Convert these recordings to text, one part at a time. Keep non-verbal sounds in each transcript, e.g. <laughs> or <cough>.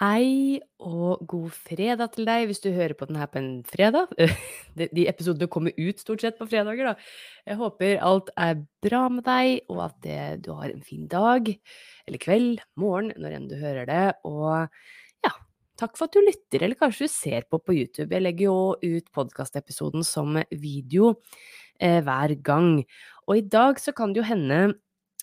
Hei og god fredag til deg hvis du hører på den her på en fredag. <laughs> De episodene kommer ut stort sett på fredager, da. Jeg håper alt er bra med deg, og at du har en fin dag, eller kveld, morgen, når enn du hører det. Og ja, takk for at du lytter, eller kanskje du ser på på YouTube. Jeg legger jo ut podkastepisoden som video eh, hver gang. Og i dag så kan det jo hende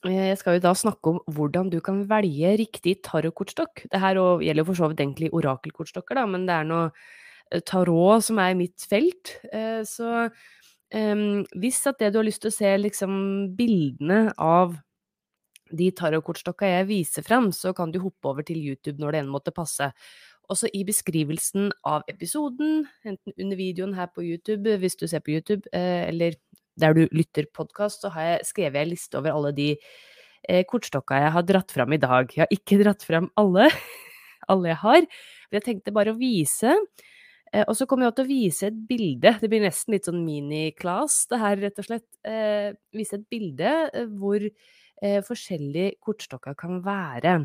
jeg skal jo da snakke om hvordan du kan velge riktig tarotkortstokk. Det her gjelder for så vidt egentlig orakelkortstokker, da, men det er noe eh, tarot som er mitt felt. Eh, så um, hvis at det du har lyst til å se liksom bildene av de tarotkortstokka jeg viser fram, så kan du hoppe over til YouTube når det enn måtte passe. Også i beskrivelsen av episoden, enten under videoen her på YouTube, hvis du ser på YouTube, eller der du lytter podkast, så har jeg skrevet en liste over alle de eh, kortstokka jeg har dratt fram i dag. Jeg har ikke <laughs> dratt fram alle, <laughs> alle jeg har, men jeg tenkte bare å vise. Eh, og så kommer jeg til å vise et bilde. Det blir nesten litt sånn mini-class, det her, rett og slett. Eh, vise et bilde eh, hvor eh, forskjellige kortstokker kan være.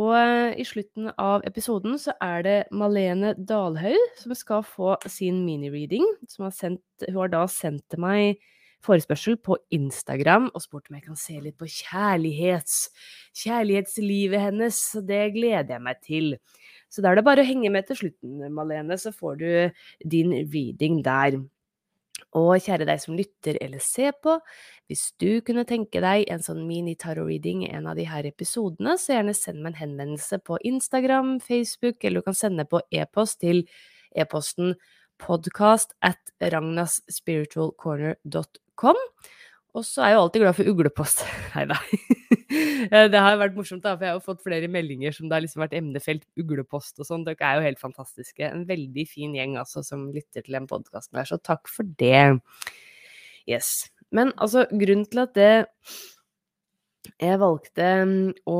Og eh, i slutten av episoden så er det Malene Dalhaug som skal få sin mini-reading. Hun har da sendt til meg forespørsel på Instagram og spurt om jeg kan se litt på kjærlighets, kjærlighetslivet hennes. Så det gleder jeg meg til. Så da er det bare å henge med til slutten, Malene, så får du din reading der. Og kjære deg som lytter eller ser på, hvis du kunne tenke deg en sånn mini-tarot-reading i en av de her episodene, så gjerne send meg en henvendelse på Instagram, Facebook, eller du kan sende på e-post til e-posten podcast at ragnasspiritualcorner.com. Og så er jeg jo alltid glad for uglepost. <laughs> Nei da. <laughs> Eh, det har vært morsomt, da, for jeg har jo fått flere meldinger som det har liksom vært emnefelt uglepost og sånn. Dere er jo helt fantastiske. En veldig fin gjeng altså som lytter til den podkasten her, så takk for det. Yes. Men altså, grunnen til at det jeg valgte mm, å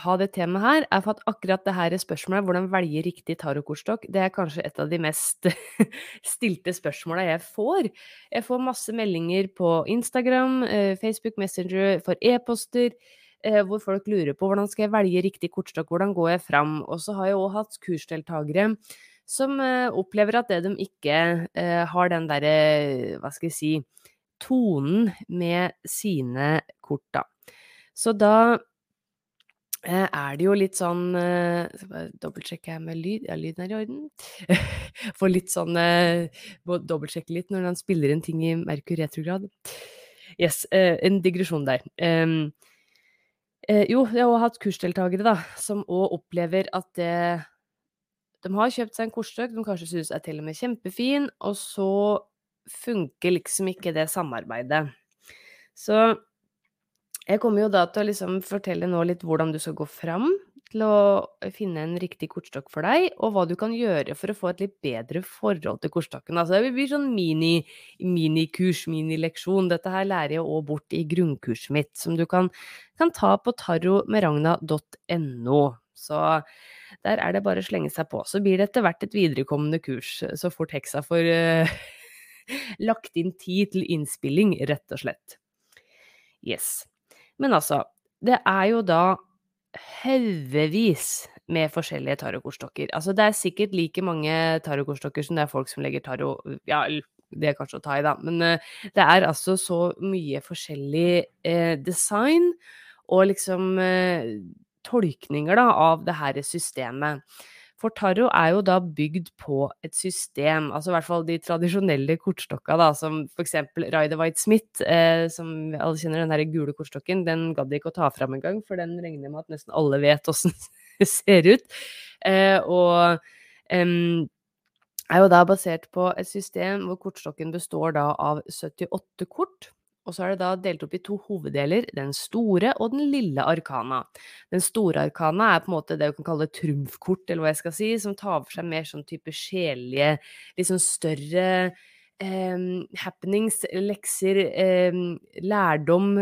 ha det temaet her, er for at akkurat det her spørsmålet, hvordan velge riktig tarotkortstokk, det er kanskje et av de mest <laughs> stilte spørsmåla jeg får. Jeg får masse meldinger på Instagram, eh, Facebook Messenger, for e-poster, eh, hvor folk lurer på hvordan skal jeg velge riktig kortstokk, hvordan går jeg fram? Og så har jeg òg hatt kursdeltakere som eh, opplever at det de ikke har den derre, hva skal jeg si, tonen med sine kort, da. Så da Eh, er det jo litt sånn eh, Skal bare dobbeltsjekke her med lyd. Ja, lyden er i orden. <laughs> Får litt sånn eh, dobbeltsjekke litt når han spiller en ting i Merkur retrograd. Yes, en digresjon der. Um, jo, jeg har også hatt kursdeltakere da, som òg opplever at det De har kjøpt seg en kortstøk de kanskje synes er til og med kjempefin, og så funker liksom ikke det samarbeidet. Så jeg kommer jo da til å liksom fortelle nå litt hvordan du skal gå fram til å finne en riktig kortstokk for deg, og hva du kan gjøre for å få et litt bedre forhold til kortstokken. Altså det blir sånn mini, minikurs, minileksjon. Dette her lærer jeg òg bort i grunnkurset mitt, som du kan, kan ta på tarotmeragna.no. Så der er det bare å slenge seg på. Så blir det etter hvert et viderekommende kurs, så fort heksa får uh, <laughs> lagt inn tid til innspilling, rett og slett. Yes. Men altså, det er jo da haugevis med forskjellige tarotkortstokker. Altså, det er sikkert like mange tarotkortstokker som det er folk som legger tarot Ja, det er kanskje å ta i, da, men uh, det er altså så mye forskjellig uh, design og liksom uh, tolkninger da, av det her systemet. For tarot er jo da bygd på et system, altså i hvert fall de tradisjonelle kortstokka, da, som for eksempel Rider White Smith, eh, som alle kjenner, den der gule kortstokken, den gadd ikke å ta fram engang, for den regner jeg med at nesten alle vet åssen <laughs> ser ut. Eh, og eh, er jo da basert på et system hvor kortstokken består da av 78 kort. Og så er det da delt opp i to hoveddeler, den store og den lille arkana. Den store arkana er på en måte det du kan kalle trumfkort, eller hva jeg skal si, som tar for seg mer sånn type sjelelige, litt sånn større eh, happenings, lekser, eh, lærdom,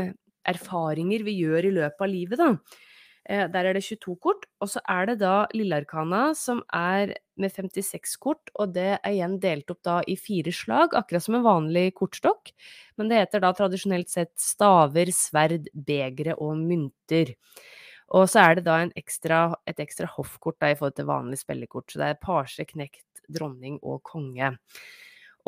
erfaringer vi gjør i løpet av livet, da. Eh, der er det 22 kort, og så er det da Lillearkana som er med 56 kort, og det er igjen delt opp da i fire slag, akkurat som en vanlig kortstokk, men det heter da tradisjonelt sett staver, sverd, begre og mynter. Og så er det da ekstra, et ekstra hoffkort da, i forhold til vanlig spillekort, så det er parse, knekt, dronning og konge.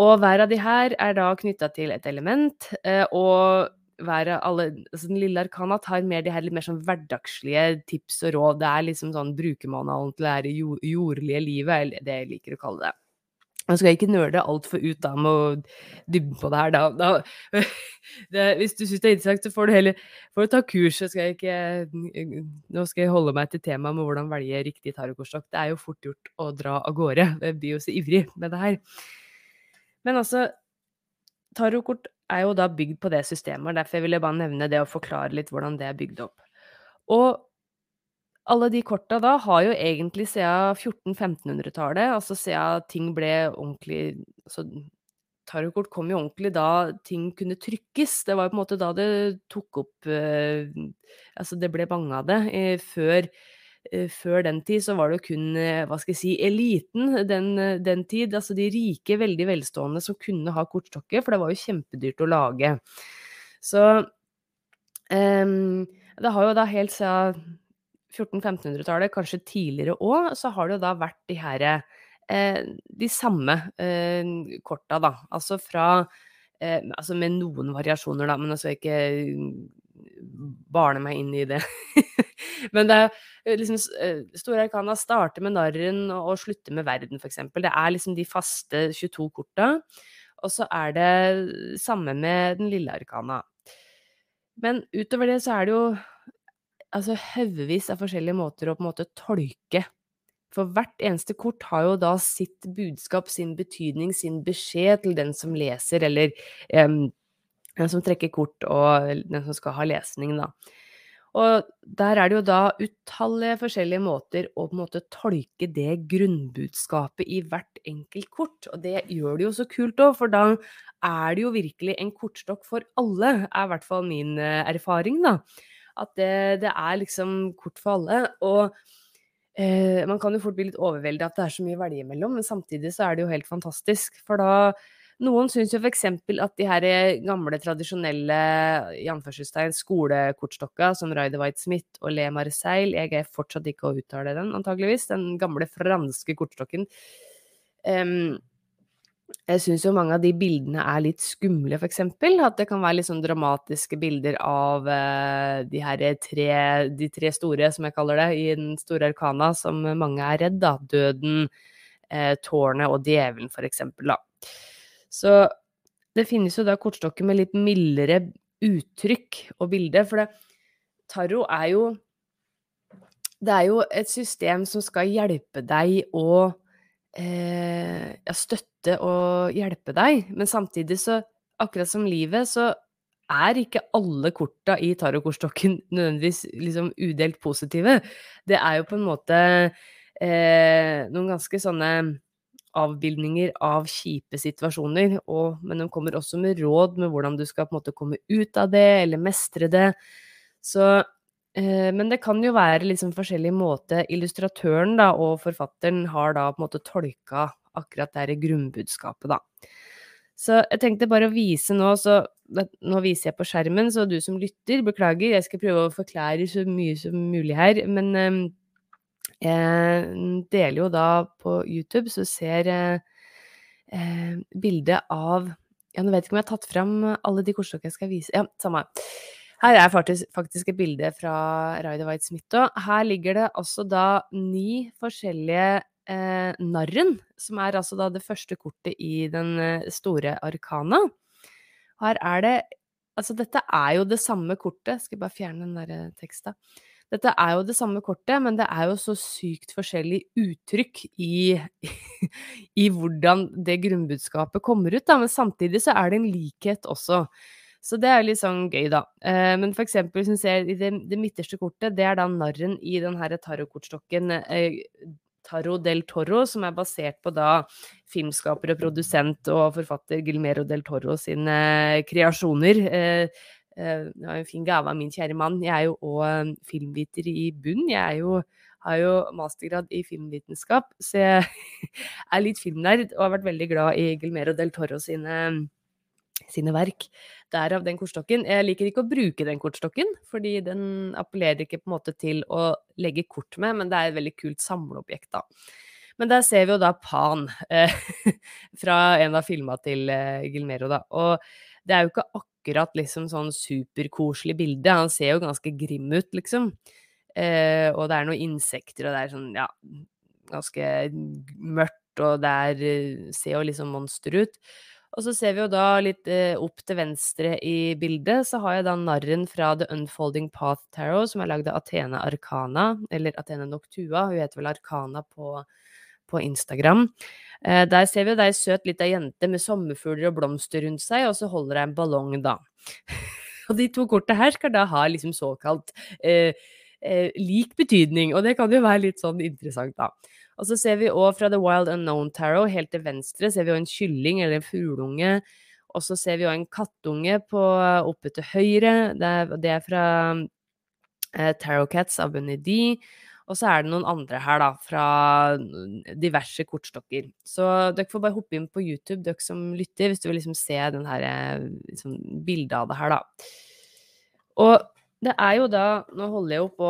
Og hver av de her er da knytta til et element, eh, og være alle altså Den lille arkana tar mer de her litt mer sånn hverdagslige tips og råd. Det er liksom sånn brukermanualen til det her jordlige livet, eller det jeg liker å kalle det. Nå skal jeg ikke nøle altfor ut da med å dybde på det her, da. da <laughs> det, hvis du syns det er interessant, så får du heller får du ta kurs. Så skal jeg ikke Nå skal jeg holde meg til temaet med hvordan velge riktig tarotkortstokk. Det er jo fort gjort å dra av gårde. Jeg blir jo så ivrig med det her. Men altså, tarotkort er jo da bygd på det systemet, derfor vil jeg bare nevne det og forklare litt hvordan det er bygd opp. Og alle de korta da har jo egentlig siden 1400-1500-tallet, altså siden ting ble ordentlig altså Tarotkort kom jo ordentlig da ting kunne trykkes. Det var jo på en måte da det tok opp eh, Altså det ble mange av det. Eh, før før den tid så var det kun, eh, hva skal jeg si, eliten den, eh, den, tid. Altså de rike, veldig velstående som kunne ha kortstokker, for det var jo kjempedyrt å lage. Så um, det har jo da helt siden 1400-1500-tallet, kanskje tidligere òg, så har det jo da vært de her eh, de samme eh, korta, da. Altså fra eh, Altså med noen variasjoner, da, men altså ikke barne meg inn i det. <laughs> Men det er eh, liksom eh, Store arkana starter med narren og slutter med verden, f.eks. Det er liksom de faste 22 korta. Og så er det samme med den lille arkana. Men utover det så er det jo altså haugevis av forskjellige måter å på en måte tolke for hvert eneste kort har jo da sitt budskap, sin betydning, sin beskjed til den som leser, eller um, som trekker kort, og den som skal ha lesning, da. Og der er det jo da utallige forskjellige måter å på en måte tolke det grunnbudskapet i hvert enkelt kort. Og det gjør det jo så kult òg, for da er det jo virkelig en kortstokk for alle, er i hvert fall min eh, erfaring, da. At det, det er liksom kort for alle. Og eh, man kan jo fort bli litt overveldet at det er så mye å velge mellom, men samtidig så er det jo helt fantastisk. For da noen syns jo f.eks. at de her eh, gamle, tradisjonelle i anførselstegn skolekortstokka som Ryder White Smith og Le Marseille Jeg er fortsatt ikke å uttale den, antageligvis. Den gamle franske kortstokken. Um, jeg syns jo mange av de bildene er litt skumle, f.eks. At det kan være litt sånn dramatiske bilder av uh, de her tre, de tre store, som jeg kaller det, i den store arkana, som mange er redd, da. Døden, uh, tårnet og djevelen, f.eks., da. Så det finnes jo da kortstokker med litt mildere uttrykk og bilde, for det, tarot er jo Det er jo et system som skal hjelpe deg å eh, ja, støtte og hjelpe deg, men samtidig så, akkurat som livet, så er ikke alle korta i tarotkortstokken <laughs> nødvendigvis liksom udelt positive. Det er jo på en måte eh, noen ganske sånne avbildninger av kjipe situasjoner, og, men de kommer også med råd med hvordan du skal på en måte komme ut av det, eller mestre det. Så, eh, men det kan jo være liksom forskjellig måte illustratøren da, og forfatteren har da på en måte tolka akkurat det grunnbudskapet, da. Så jeg tenkte bare å vise nå, så nå viser jeg på skjermen, så du som lytter, beklager, jeg skal prøve å forklare så mye som mulig her, men eh, jeg deler jo da på YouTube, så ser jeg eh, bildet av Ja, nå vet jeg ikke om jeg har tatt fram alle de kortstokkene jeg skal vise Ja, samme. Her er faktisk, faktisk et bilde fra Raida White Smith. Her ligger det altså da ni forskjellige eh, Narren, som er altså da det første kortet i den eh, store arkana. Her er det Altså, dette er jo det samme kortet. Skal bare fjerne den derre teksta. Dette er jo det samme kortet, men det er jo så sykt forskjellig uttrykk i, <laughs> i hvordan det grunnbudskapet kommer ut, da. Men samtidig så er det en likhet også. Så det er litt sånn gøy, da. Eh, men for eksempel, syns jeg i det, det, midterste kortet, det er da narren i den her tarotkortstokken eh, Taro del Toro, som er basert på da filmskaper og produsent og forfatter Gilmero del Toro sine kreasjoner. Eh, eh, det var en fin gave av min kjære mann. Jeg er jo òg filmviter i bunn. Jeg jo, har jo mastergrad i filmvitenskap, så jeg <laughs> er litt filmnerd og har vært veldig glad i Gilmero del Toro sine sine verk. Derav den kortstokken. Jeg liker ikke å bruke den kortstokken, fordi den appellerer ikke på en måte til å legge kort med, men det er et veldig kult samleobjekt, da. Men der ser vi jo da Pan eh, <laughs> fra en av filma til eh, Gilmero, da. Og det er jo ikke akkurat liksom sånn superkoselig bilde. Han ser jo ganske grim ut, liksom. Eh, og det er noen insekter, og det er sånn, ja, ganske mørkt, og det eh, ser jo liksom monster ut. Og så ser vi jo da litt eh, opp til venstre i bildet, så har jeg da narren fra The Unfolding Path Tarot, som er lagd av Athene Arcana, eller Athene Noctua, hun heter vel Arcana på, på Instagram. Eh, der ser vi jo ei søt lita jente med sommerfugler og blomster rundt seg, og så holder hun en ballong, da. <laughs> og de to kortene her skal da ha liksom såkalt eh, eh, lik betydning, og det kan jo være litt sånn interessant, da. Og så ser vi òg fra The Wild Unknown Tarot, helt til venstre, ser vi òg en kylling eller en fugleunge. Og så ser vi òg en kattunge på, oppe til høyre. Det er, det er fra eh, Tarot Cats av Bunny D. Og så er det noen andre her, da, fra diverse kortstokker. Så dere får bare hoppe inn på YouTube, dere som lytter, hvis du vil liksom se den her, liksom, bildet av det her, da. Og det er jo da Nå holder jeg jo på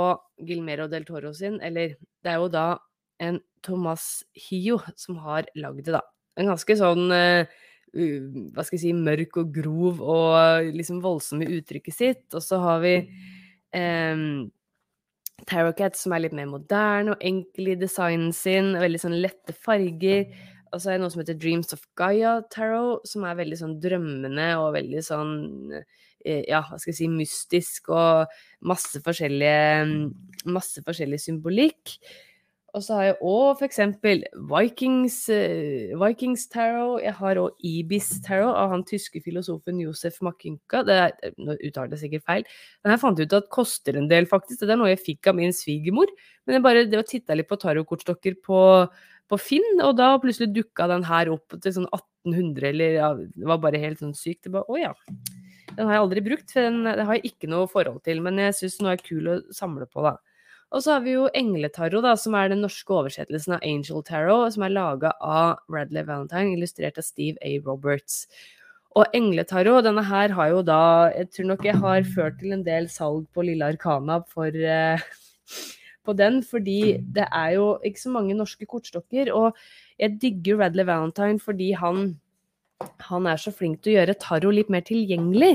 Gilmero del Toro sin, eller det er jo da en Thomas Hio som har lagd det, da. En ganske sånn uh, hva skal jeg si, mørk og grov og liksom voldsom i uttrykket sitt. Og så har vi um, Tarot som er litt mer moderne og enkel i designen sin. Veldig sånn lette farger. Og så er det noe som heter Dreams of Gaia Tarot, som er veldig sånn drømmende og veldig sånn ja, hva skal jeg si, mystisk og masse forskjellige Masse forskjellig symbolikk. Og så har jeg òg f.eks. Vikings, uh, Vikings Tarot. Jeg har òg Ibis Tarot av han tyske filosofen Josef Makinka. Nå uttaler jeg sikkert feil. Den her fant jeg ut at koster en del, faktisk. Det er noe jeg fikk av min svigermor. Men jeg bare det titta litt på tarotkortstokker på, på Finn, og da plutselig dukka den her opp til sånn 1800, eller ja, det var bare helt sånn sykt. Det å ja. Den har jeg aldri brukt, for den, den har jeg ikke noe forhold til. Men jeg syns den er kul å samle på, da. Og så har vi jo Engletarot, da, som er den norske oversettelsen av Angel Tarot, som er laga av Radley Valentine, illustrert av Steve A. Roberts. Og Engletarot, denne her har jo da Jeg tror nok jeg har ført til en del salg på Lille Arkana for uh, på den, fordi det er jo ikke så mange norske kortstokker. Og jeg digger Radley Valentine fordi han, han er så flink til å gjøre tarot litt mer tilgjengelig.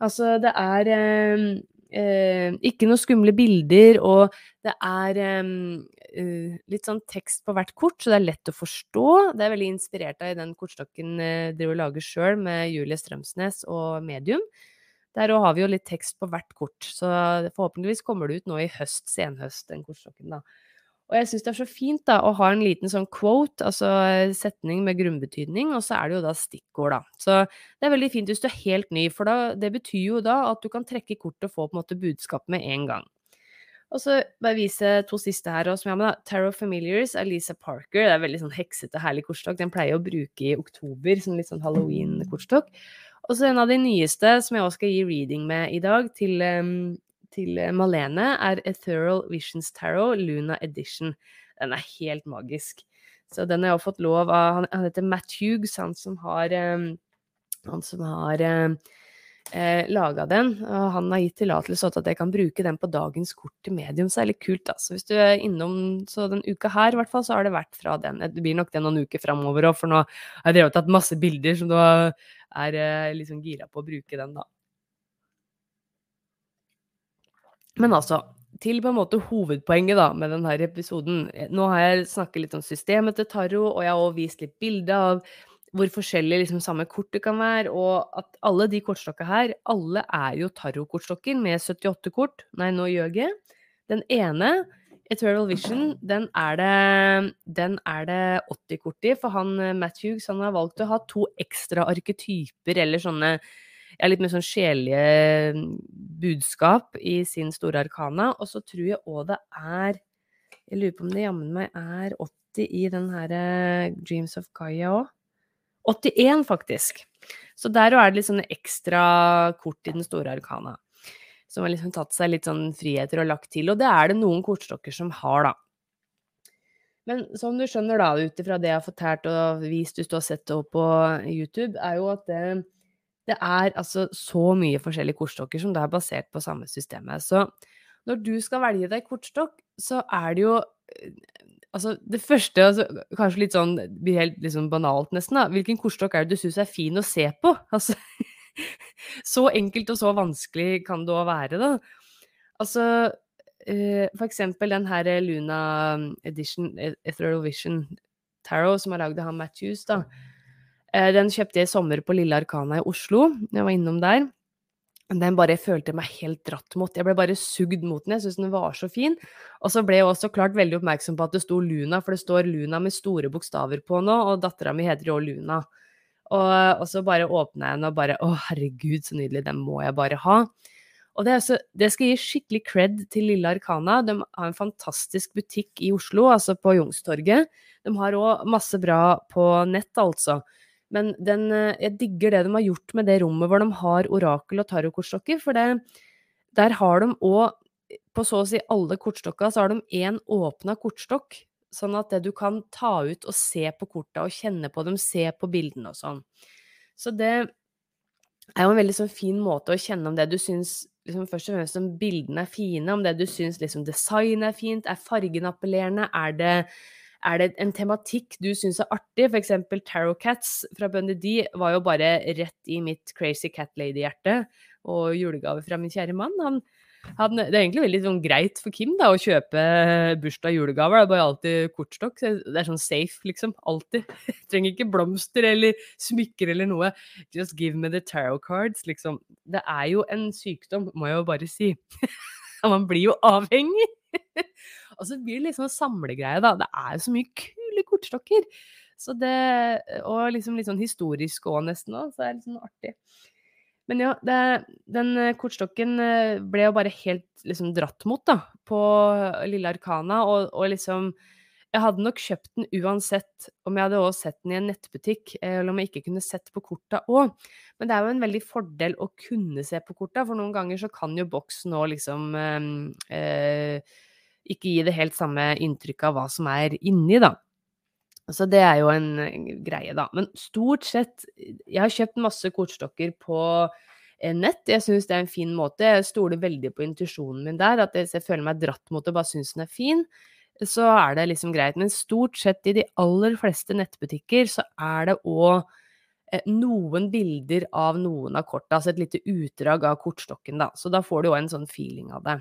Altså, det er eh, eh, ikke noe skumle bilder, og det er eh, litt sånn tekst på hvert kort, så det er lett å forstå. Det er veldig inspirert av i den kortstokken eh, dere lager sjøl med Julie Strømsnes og Medium. Der har vi jo litt tekst på hvert kort, så forhåpentligvis kommer det ut nå i høst, senhøst, den kortstokken, da. Og jeg syns det er så fint da, å ha en liten sånn quote, altså setning med grunnbetydning, og så er det jo da stikkord, da. Så det er veldig fint hvis du er helt ny, for da, det betyr jo da at du kan trekke kortet og få på en måte budskap med en gang. Og så bare vise to siste her også, som jeg har med. da. Tarot Familiars av Parker. Det er veldig sånn heksete, herlig kortstokk. Den pleier jeg å bruke i oktober, som litt sånn halloween-kortstokk. Og så en av de nyeste som jeg også skal gi reading med i dag, til um, til eh, Malene er Ethereal Visions Tarot Luna Edition. Den er helt magisk. Så den har jeg fått lov av Han, han heter Matt Hughes, han som har um, Han som har um, eh, laga den. Og han har gitt tillatelse til at jeg kan bruke den på dagens kort til medium, så det er litt kult. Da. Så hvis du er innom så den uka her, i hvert fall, så har det vært fra den. Det blir nok det noen uker framover òg, for nå har jeg drevet tatt masse bilder, så nå er jeg liksom gira på å bruke den, da. Men altså, til på en måte hovedpoenget da, med denne episoden. Nå har jeg snakket litt om systemet til tarot, og jeg har også vist litt bilde av hvor forskjellig liksom samme kortet kan være, og at alle de kortstokka her, alle er jo tarotkortstokker med 78 kort. Nei, nå gjør jeg. Den ene, Eternal Vision, den er det, den er det 80 kort i, for han Matt Hughes han har valgt å ha to ekstra arketyper, eller sånne ja, litt mer sånn sjelelige budskap i sin store arkana. Og så tror jeg òg det er Jeg lurer på om det jammen meg er 80 i den her Dreams of Gaia òg. 81, faktisk. Så der òg er det litt sånne ekstra kort i den store arkana. Som har liksom tatt seg litt sånn friheter og lagt til. Og det er det noen kortstokker som har, da. Men som du skjønner, da, ut ifra det jeg har fortalt og vist hvis du har sett det opp på YouTube, er jo at det, det er altså så mye forskjellige kortstokker som det er basert på samme systemet. Så når du skal velge deg kortstokk, så er det jo Altså, det første, altså, kanskje litt sånn blir helt liksom banalt nesten, da. Hvilken kortstokk er det du syns er fin å se på? <laughs> Altså, så enkelt og så vanskelig kan det òg være, da. Altså, uh, for eksempel den her Luna Edition, e-, Ethereal Vision Tarot, som er lagd av han Matthews, da. Uh, den kjøpte jeg i sommer på Lille Arkana i Oslo. Jeg var innom der. Den bare følte meg helt dratt mot. Jeg ble bare sugd mot den. Jeg syntes den var så fin. Og så ble jeg også klart veldig oppmerksom på at det sto Luna, for det står Luna med store bokstaver på nå, og dattera mi heter jo Luna. Og, og, så bare åpna jeg den og bare Å, herregud, så nydelig. Den må jeg bare ha. Og det, så, det, skal gi skikkelig cred til Lille Arkana. De har en fantastisk butikk i Oslo, altså på Youngstorget. De har òg masse bra på nett, altså. Men den, eh, jeg digger det de har gjort med det rommet hvor de har orakel- og tarotkortstokker. For det, der har de òg, på så å si alle kortstokka, så har de én åpna kortstokk. Sånn at det du kan ta ut og se på korta og kjenne på dem, se på bildene og sånn. Så det er jo en veldig sånn fin måte å kjenne om det du syns liksom Først og fremst om bildene er fine, om det du syns liksom designet er fint, er fargen appellerende, er det er det en tematikk du syns er artig? Eksempel Tarot Cats fra Bundy D var jo bare rett i mitt Crazy Cat Lady-hjerte. Og julegave fra min kjære mann. Han, han, det er egentlig veldig sånn greit for Kim da, å kjøpe bursdag-julegaver. Det er bare alltid kortstokk. Det er sånn safe, liksom. Alltid. <laughs> Trenger ikke blomster eller smykker eller noe. Just give me the tarot cards, liksom. Det er jo en sykdom, må jeg jo bare si. <laughs> Man blir jo avhengig. <laughs> og så blir det liksom en samlegreie, da. Det er jo så mye kule kortstokker. Så det, og liksom litt sånn historisk òg, nesten. Også, så er det litt sånn artig. Men ja, det, den eh, kortstokken eh, ble jo bare helt liksom dratt mot, da, på Lille Arkana, og, og liksom jeg hadde nok kjøpt den uansett om jeg hadde også sett den i en nettbutikk, eh, eller om jeg ikke kunne sett på korta òg. Men det er jo en veldig fordel å kunne se på korta, for noen ganger så kan jo boksen òg liksom eh, ikke gi det helt samme inntrykket av hva som er inni, da. Så det er jo en greie, da. Men stort sett Jeg har kjøpt masse kortstokker på eh, nett. Jeg syns det er en fin måte. Jeg stoler veldig på intuisjonen min der. At jeg føler meg dratt mot det, bare syns den er fin. Så er det liksom greit. Men stort sett i de aller fleste nettbutikker så er det òg eh, noen bilder av noen av korta, altså et lite utdrag av kortstokken, da. Så da får du òg en sånn feeling av det.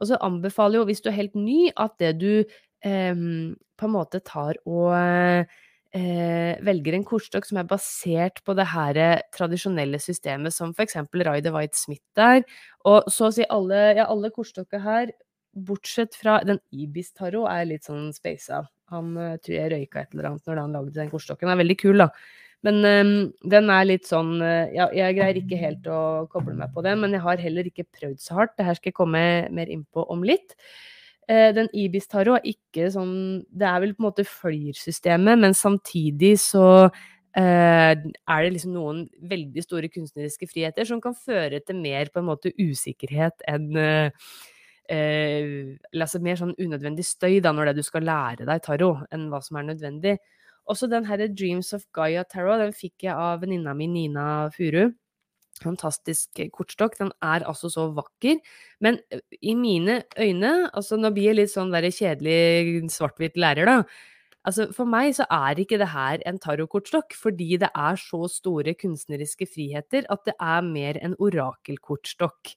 Og så anbefaler jo, hvis du er helt ny, at det du eh, på en måte tar og eh, velger en kortstokk som er basert på det her tradisjonelle systemet, som for eksempel Rider White Smith der. Og så å si alle, ja, alle kortstokker her, bortsett fra den Ibis Tarot, er litt sånn spasa. Han uh, tror jeg røyka et eller annet når han lagde den kortstokken. Den er veldig kul, da. Men um, den er litt sånn uh, ja, Jeg greier ikke helt å koble meg på den, men jeg har heller ikke prøvd så hardt. Det her skal jeg komme mer innpå om litt. Uh, den Ibis-taro er ikke sånn Det er vel på en måte flyrsystemet, men samtidig så uh, er det liksom noen veldig store kunstneriske friheter som kan føre til mer på en måte usikkerhet enn altså mer sånn unødvendig støy da, når det du skal lære deg tarot, enn hva som er nødvendig. Også den her Dreams of Gaia Tarot, den fikk jeg av venninna mi Nina Furu. Fantastisk kortstokk. Den er altså så vakker. Men i mine øyne, altså nå blir jeg litt sånn der kjedelig svart-hvitt lærer, da. Altså, for meg så er ikke det her en tarotkortstokk, fordi det er så store kunstneriske friheter at det er mer en orakelkortstokk.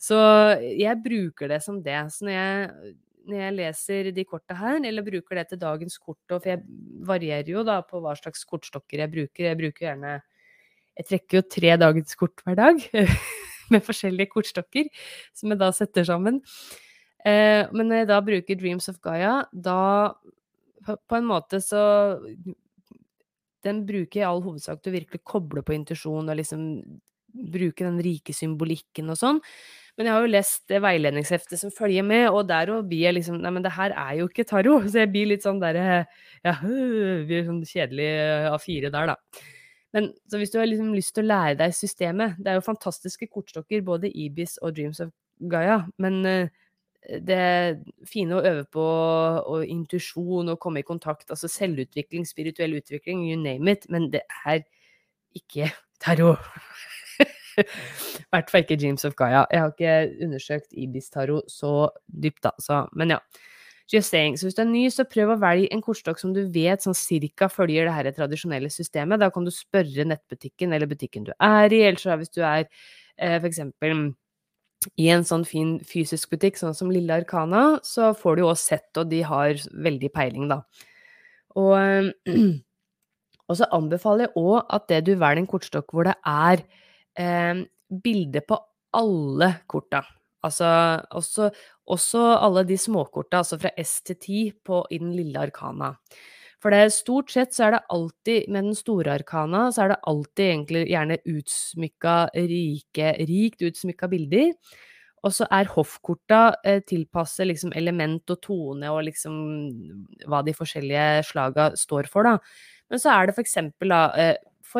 Så jeg bruker det som det. Så når jeg, når jeg leser de korta her, eller bruker det til dagens kort, for jeg varierer jo da på hva slags kortstokker jeg bruker. Jeg bruker gjerne Jeg trekker jo tre dagens kort hver dag <laughs> med forskjellige kortstokker som jeg da setter sammen. Eh, men når jeg da bruker Dreams of Gaia, da på, en måte så Den bruker i all hovedsak til å virkelig koble på intuisjon og liksom bruke den rike symbolikken og sånn. Men jeg har jo lest det veiledningsheftet som følger med, og der òg blir jeg liksom Nei, men det her er jo ikke tarot. <laughs> Så jeg blir litt sånn derre Ja, <laughs> blir sånn kjedelig A4 der, da. Men så hvis du har liksom lyst til å lære deg systemet Det er jo fantastiske kortstokker, både Ibis og Dreams of Gaia, men det fine å øve på og intuisjon og komme i kontakt, altså selvutvikling, spirituell utvikling, you name it, men det er ikke tarot. <laughs> <laughs> I hvert fall ikke James of Gaia. Jeg har ikke undersøkt Ibis-taro så dypt, da, så Men ja. Just saying. Så hvis du er ny, så prøv å velge en kortstokk som du vet sånn cirka følger det her tradisjonelle systemet. Da kan du spørre nettbutikken eller butikken du er i, eller så hvis du er eh, eksempel i en sånn fin fysisk butikk, sånn som Lille Arkana, så får du jo også sett, og de har veldig peiling, da. Og, <clears throat> og så anbefaler jeg òg at det du velger en kortstokk hvor det er eh, bilde på alle korta. Altså også, også alle de småkorta, altså fra S til 10 på, i den lille arkana. For det stort sett så er det alltid, med den store arkana, så er det alltid egentlig gjerne utsmykka, rike, rikt utsmykka bilder. Og så er hoffkorta eh, tilpasset liksom element og tone og liksom hva de forskjellige slaga står for, da. Men så er det for eksempel da eh,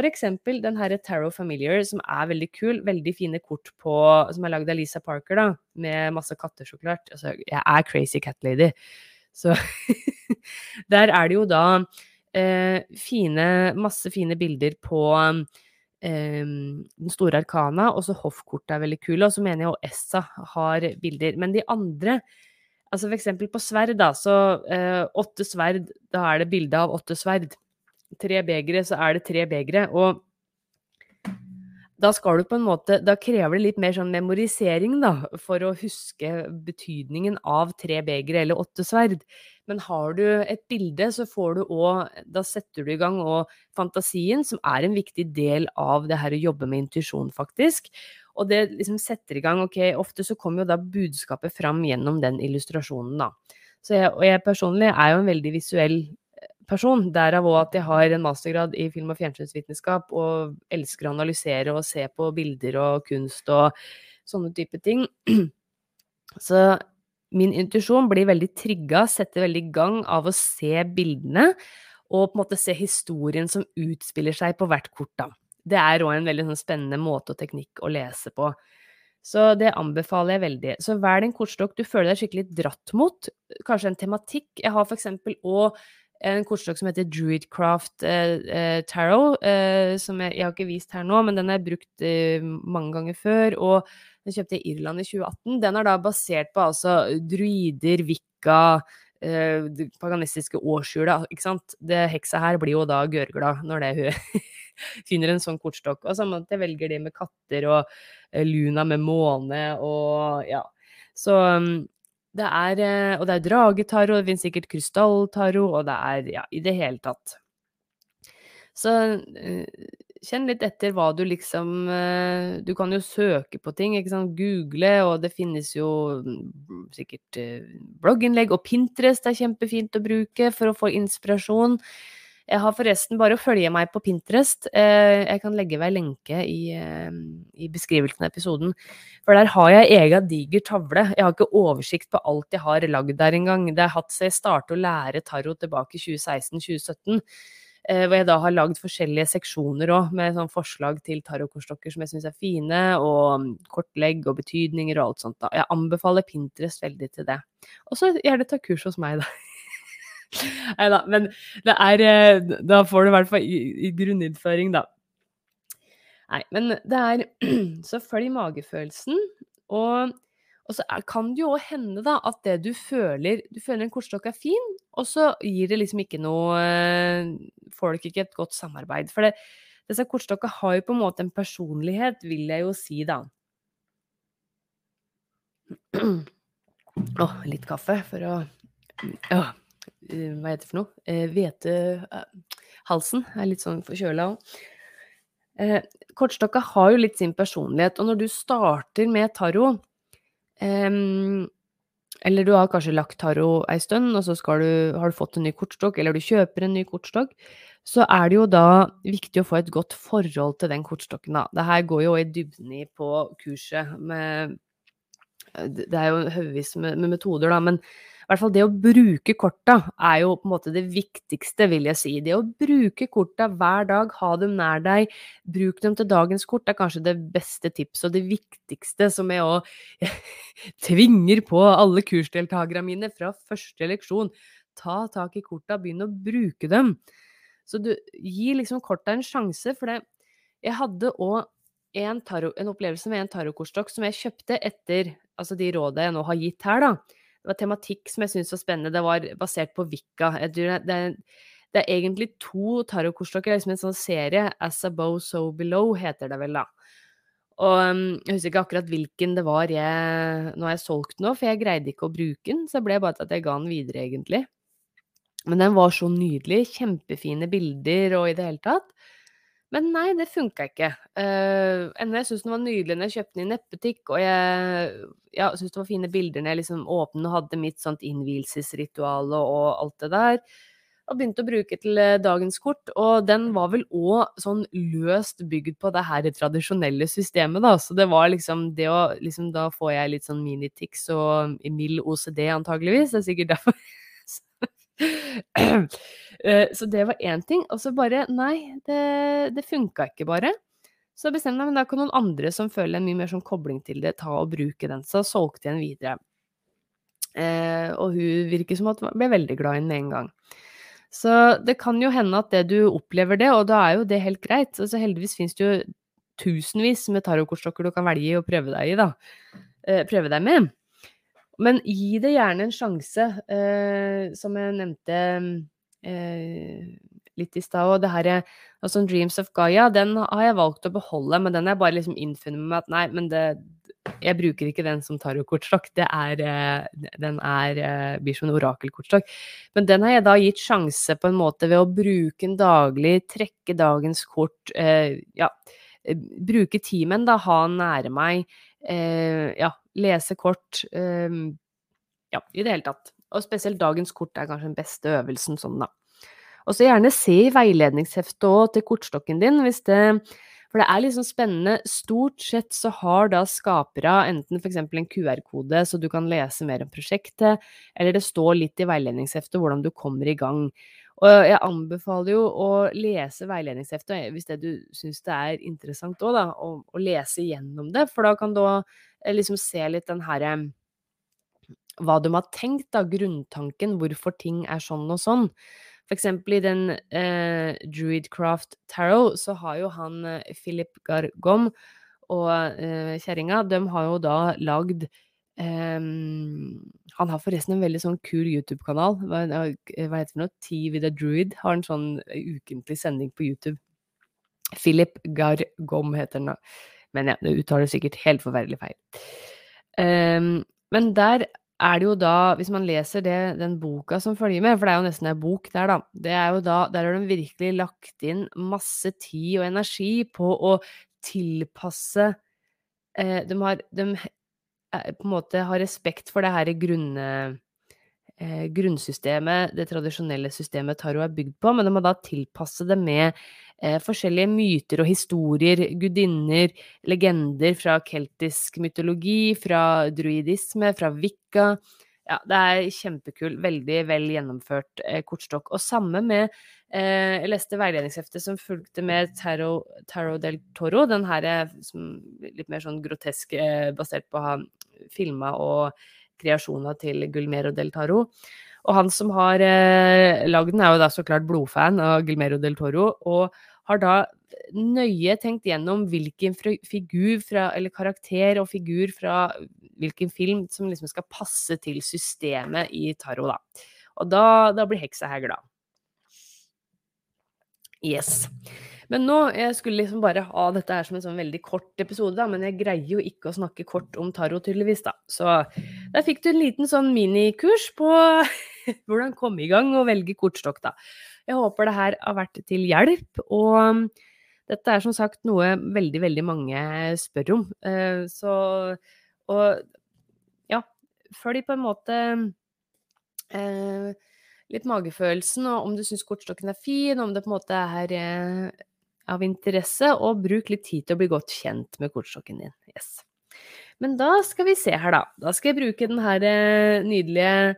eksempel den her Tarot Familiar, som er veldig kul. Veldig fine kort på, som er lagd av Lisa Parker, da, med masse katter, så klart. Altså, jeg er crazy cat lady. Så <laughs> der er det jo da eh, fine, masse fine bilder på eh, den store arkana, og så hoffkortet er veldig kule. Og så mener jeg jo Essa har bilder. Men de andre Altså for eksempel på sverd, da, så eh, åtte sverd, da er det bilde av åtte sverd tre begre, så er det tre begre. Og da skal du på en måte Da krever det litt mer sånn memorisering, da, for å huske betydningen av tre begre eller åtte sverd. Men har du et bilde, så får du òg Da setter du i gang òg fantasien, som er en viktig del av det her å jobbe med intuisjon, faktisk. Og det liksom setter i gang Ok, ofte så kommer jo da budskapet fram gjennom den illustrasjonen, da. Jeg, og jeg personlig er jo en veldig visuell person. Derav òg at jeg har en mastergrad i film- og fjernsynsvitenskap og elsker å analysere og se på bilder og kunst og sånne type ting. <clears throat> Så min intuisjon blir veldig trigga, setter veldig i gang av å se bildene og på en måte se historien som utspiller seg på hvert kort. da. Det er òg en veldig sånn spennende måte og teknikk å lese på. Så det anbefaler jeg veldig. Så velg en kortstokk du føler deg skikkelig dratt mot. Kanskje en tematikk. Jeg har for eksempel òg en kortstokk som heter Druidcraft eh, eh, Tarot, eh, som jeg, jeg, har ikke vist her nå, men den jeg brukt eh, mange ganger før. Og den kjøpte jeg i Irland i 2018. Den er da basert på altså druider, vikka, eh, det paganistiske årshjulet, ikke sant. Det heksa her blir jo da gørglad, når det hun <laughs> finner en sånn kortstokk. Og samme at jeg velger de med katter og eh, Luna med måne og ja. Så mm, det er, eh, og det er dragetaro, det finnes sikkert krystalltaro, og det er ja, i det hele tatt. Så eh, kjenn litt etter hva du liksom eh, Du kan jo søke på ting, ikke sant, google, og det finnes jo mm, sikkert blogginnlegg, og Pinterest er kjempefint å bruke for å få inspirasjon. Jeg har forresten bare å følge meg på Pinterest. Eh, jeg kan legge ved lenke i, eh, i, beskrivelsen av episoden. For der har jeg ega diger tavle. Jeg har ikke oversikt på alt jeg har lagd der engang. Det har hatt seg starte å lære tarot tilbake i 2016-2017. Eh, hvor jeg da har lagd forskjellige seksjoner òg, med sånn forslag til tarotkortstokker som jeg syns er fine, og mm, kortlegg og betydninger og alt sånt. da. Jeg anbefaler Pinterest veldig til det. Og så gjerne ta kurs hos meg, da. <laughs> <laughs> Nei da, men det er eh, Da får du i hvert fall i, grunninnføring, da. Nei, men det er <clears throat> Så følg magefølelsen. Og, og så kan det jo òg hende da at det du føler Du føler en kortstokk er fin, og så gir det liksom ikke noe eh, Får dere ikke et godt samarbeid. For det, disse kortstokka har jo på en måte en personlighet, vil jeg jo si, da. <clears throat> Å, oh, litt kaffe for å Å, hva heter det for noe? Hvetehalsen er litt sånn forkjøla òg. Eh, kortstokka har jo litt sin personlighet, og når du starter med taro eh, Eller du har kanskje lagt taro ei stund, og så du, har du fått en ny kortstokk, eller du kjøper en ny kortstokk, så er det jo da viktig å få et godt forhold til den kortstokken, da. Det her går jo i dybden i på kurset med Det er jo haugevis med, med metoder, da, men i hvert fall det å bruke korta er jo på en måte det viktigste, vil jeg si. Det å bruke korta hver dag, ha dem nær deg, bruk dem til dagens kort, er kanskje det beste tipset og det viktigste som jeg òg <laughs> tvinger på alle kursdeltakerne mine fra første leksjon. Ta tak i korta, begynn å bruke dem. Så du gir liksom korta en sjanse, for det Jeg hadde òg en, en, opplevelse med en tarotkortstokk som jeg kjøpte etter altså de rådene jeg nå har gitt her, da det var tematikk som jeg syntes var spennende. Det var basert på Vika. Det, er, det, er egentlig to tarotkortstokker. Liksom en sånn serie. As above, so below, heter det vel, da. Og um, jeg husker ikke akkurat hvilken det var jeg Nå har jeg solgt den nå, for jeg greide ikke å bruke den, så det ble bare til at jeg ga den videre, egentlig. Men den var så nydelig. Kjempefine bilder og i det hele tatt. Men nei, det funka ikke. Uh, jeg syntes den var nydelig når jeg kjøpte den i nettbutikk, og jeg ja, syntes det var fine bilder når jeg liksom åpnet og hadde mitt sånt innvielsesritual og, og, alt det der. Og begynte å bruke til eh, dagens kort, og den var vel òg sånn løst bygd på det her tradisjonelle systemet, da. Så det var liksom det å liksom Da får jeg litt sånn minitics og mild OCD antageligvis, det er sikkert derfor. <laughs> <clears throat> Eh, så det var én ting. Og så bare Nei, det, det funka ikke, bare. Så bestemte jeg meg, men da kan noen andre som føler en mye mer sånn kobling til det, ta og bruke den. Så solgte jeg den videre. Eh, og hun virker som at hun ble veldig glad i den med en gang. Så det kan jo hende at det du opplever det, og da er jo det helt greit. Altså heldigvis finnes det jo tusenvis med tarotkortstokker du kan velge å prøve deg i, da. Eh, prøve deg med. Men gi det gjerne en sjanse, eh, som jeg nevnte eh, litt i stad. Og det her altså Dreams of Gaia, den har jeg valgt å beholde, men den har jeg bare liksom innfunnet med at nei, men det jeg bruker ikke den som tarotkortstokk. Eh, den er, blir som en orakelkortstokk. Men den har jeg da gitt sjanse på en måte ved å bruke den daglig, trekke dagens kort, eh, ja, bruke timen, da, ha den nære meg, eh, ja, lese kort. Um, ja, i det hele tatt. Og spesielt dagens kort er kanskje den beste øvelsen sånn, da. Og så gjerne se i veiledningsheftet òg til kortstokken din, hvis det For det er liksom spennende. Stort sett så har da skapere enten f.eks. en QR-kode, så du kan lese mer om prosjektet, eller det står litt i veiledningsheftet hvordan du kommer i gang. Og jeg anbefaler jo å lese veiledningsheftet hvis det du syns det er interessant òg, da, å lese gjennom det, for da kan du liksom se litt den herre Hva de har tenkt, da, grunntanken, hvorfor ting er sånn og sånn. For eksempel i den eh, Druidcraft Tarot så har jo han eh, Philip Gargom og eh, kjerringa, de har jo da lagd eh, Han har forresten en veldig sånn kul YouTube-kanal. Hva, hva, heter det nå? Tea with a Druid har en sånn ukentlig sending på YouTube. Philip Gargom heter den da. Men ja, det uttaler sikkert helt forferdelig feil. Um, men der er det jo da, hvis man leser det, den boka som følger med, for det er jo nesten en bok der, da, det er jo da, der har de virkelig lagt inn masse tid og energi på å tilpasse eh, De har de, eh, på en måte har respekt for det her grunne, eh, grunnsystemet, det tradisjonelle systemet Taro er bygd på, men de må da tilpasse det med eh, forskjellige myter og historier, gudinner, legender fra keltisk mytologi, fra druidisme, fra vikka. Ja, det er kjempekul. Veldig vel gjennomført eh, kortstokk. Og samme med eh, Jeg leste veiledningsheftet som fulgte med Tarot, Tarot del Toro, den her er som, litt mer sånn grotesk, eh, basert på han filma og kreasjoner til Gulmero del Taro. Og han som har eh, lagd den, er jo da så klart blodfan av Gulmero del Toro. og har da nøye tenkt gjennom hvilken figur fra, eller karakter og figur fra hvilken film som liksom skal passe til systemet i Taro, da. Og da, da blir heksa her glad. Yes. Men nå, jeg skulle liksom bare ha dette her som en sånn veldig kort episode, da, men jeg greier jo ikke å snakke kort om tarot, tydeligvis, da. Så der fikk du en liten sånn minikurs på <laughs> hvordan komme i gang og velge kortstokk, da. Jeg håper det her har vært til hjelp, og dette er som sagt noe veldig, veldig mange spør om. Eh, så Og ja, følg på en måte eh, litt magefølelsen, og om du syns kortstokken er fin, om det på en måte er eh, av interesse, og bruk litt tid til å bli godt kjent med kortstokken din. Yes. Men da skal vi se her, da. Da skal jeg bruke den her eh, nydelige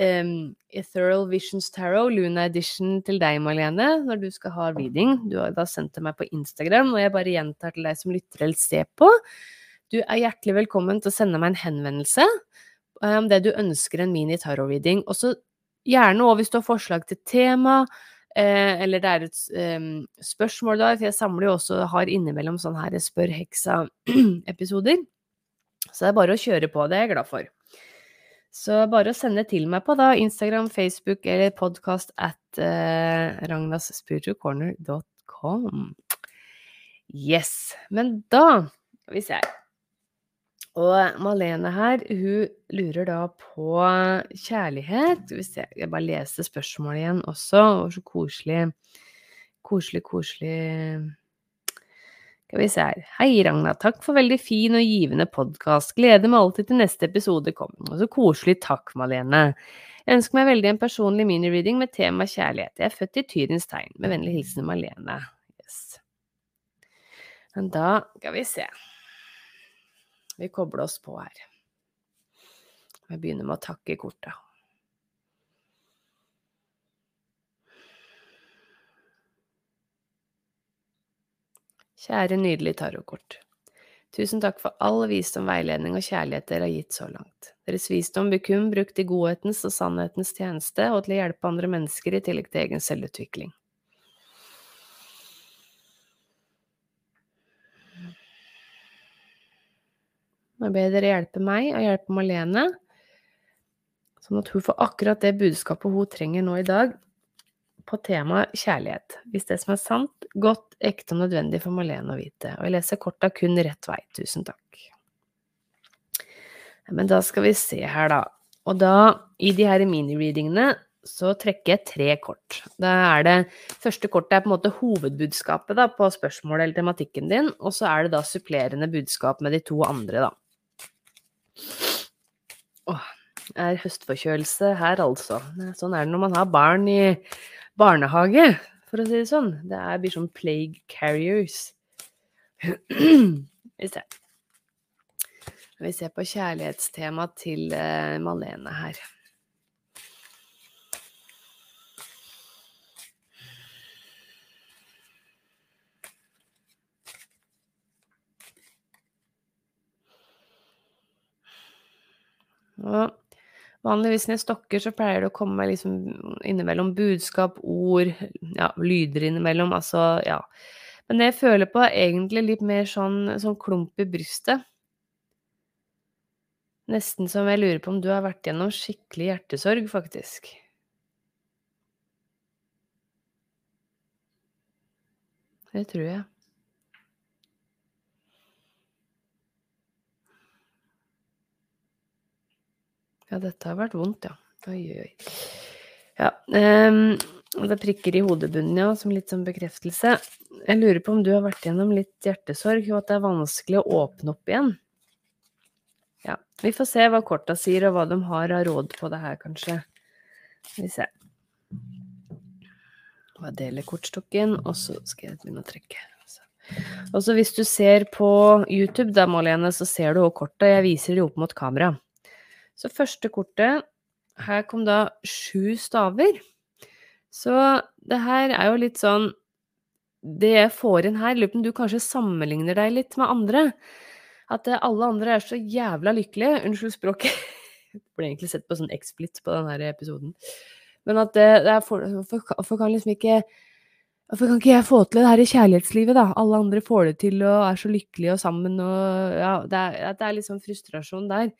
um, Ethereal Visions Tarot, Luna Edition, til deg, Malene, når du skal ha reading. Du har da sendt det meg på Instagram, og jeg bare gjentar til deg som lytter eller ser på. Du er hjertelig velkommen til å sende meg en henvendelse om det du ønsker en mini tarot-reading. Og så Gjerne òg hvis du har forslag til tema, eh, eller det er et eh, spørsmål da, for jeg samler jo også har innimellom sånne her Spør heksa-episoder. <clears throat> Så det er bare å kjøre på, det er jeg glad for. Så bare å sende til meg på da Instagram, Facebook eller podkast at eh, ragnasspiritualcorner.com. Yes. Men da skal vi se her. Og Malene her, hun lurer da på kjærlighet. Jeg, jeg bare leser spørsmålet igjen også, og så koselig, koselig, koselig Skal vi se her. Hei, Ragna. Takk for veldig fin og givende podkast. Gleder meg alltid til neste episode kommer. Og så koselig. Takk, Malene. Jeg ønsker meg veldig en personlig minireading med tema kjærlighet. Jeg er født i Tyrins tegn. Med vennlig hilsen Malene. Yes. Men da skal vi se. Vi kobler oss på her. Jeg begynner med å takke korta. Kjære, nydelige tarotkort. Tusen takk for all visdom, veiledning og kjærlighet dere har gitt så langt. Deres visdom blir kun brukt i godhetens og sannhetens tjeneste og til å hjelpe andre mennesker i tillegg til egen selvutvikling. Nå ber dere hjelpe meg og hjelpe Malene, sånn at hun får akkurat det budskapet hun trenger nå i dag på temaet kjærlighet. Hvis det som er sant, godt, ekte og nødvendig for Malene å vite. Og jeg leser korta kun rett vei. Tusen takk. Men da skal vi se her, da. Og da, i de her mini-readingene, så trekker jeg tre kort. Da er det Første kortet er på en måte hovedbudskapet da, på spørsmålet eller tematikken din, og så er det da supplerende budskap med de to andre, da. Åh, er høstforkjølelse her, altså. Sånn er det når man har barn i barnehage, for å si det sånn. Det er, blir sånn plague carriers. <clears throat> Vi ser. Vi ser på kjærlighetstemaet til uh, Malene her. Og vanligvis når jeg stokker, så pleier det å komme liksom innimellom budskap, ord, ja, lyder innimellom, altså, ja. Men det jeg føler på, er egentlig litt mer sånn, sånn klump i brystet. Nesten som jeg lurer på om du har vært gjennom skikkelig hjertesorg, faktisk. Det tror jeg. Ja, dette har vært vondt, ja. Oi, oi. Ja. Um, det prikker i hodebunnen, ja, som litt sånn bekreftelse. Jeg lurer på om du har vært gjennom litt hjertesorg, og at det er vanskelig å åpne opp igjen. Ja, vi får se hva korta sier, og hva de har av råd på det her, kanskje. Vi se. Jeg deler kortstokken, og så skal jeg begynne å trekke. Og så hvis du ser på YouTube, da, Malene, så ser du òg korta. Jeg viser de opp mot kamera. Så første kortet Her kom da sju staver. Så det her er jo litt sånn Det jeg får inn her, lurer på om du kanskje sammenligner deg litt med andre. At alle andre er så jævla lykkelige. Unnskyld språket. Jeg <laughs> ble egentlig sett på sånn X-Split på denne episoden. Men at det, det er for, for, for kan liksom ikke Hvorfor kan ikke jeg få til det her i kjærlighetslivet, da? Alle andre får det til og er så lykkelige og sammen og Ja, det er, det er litt sånn frustrasjon der.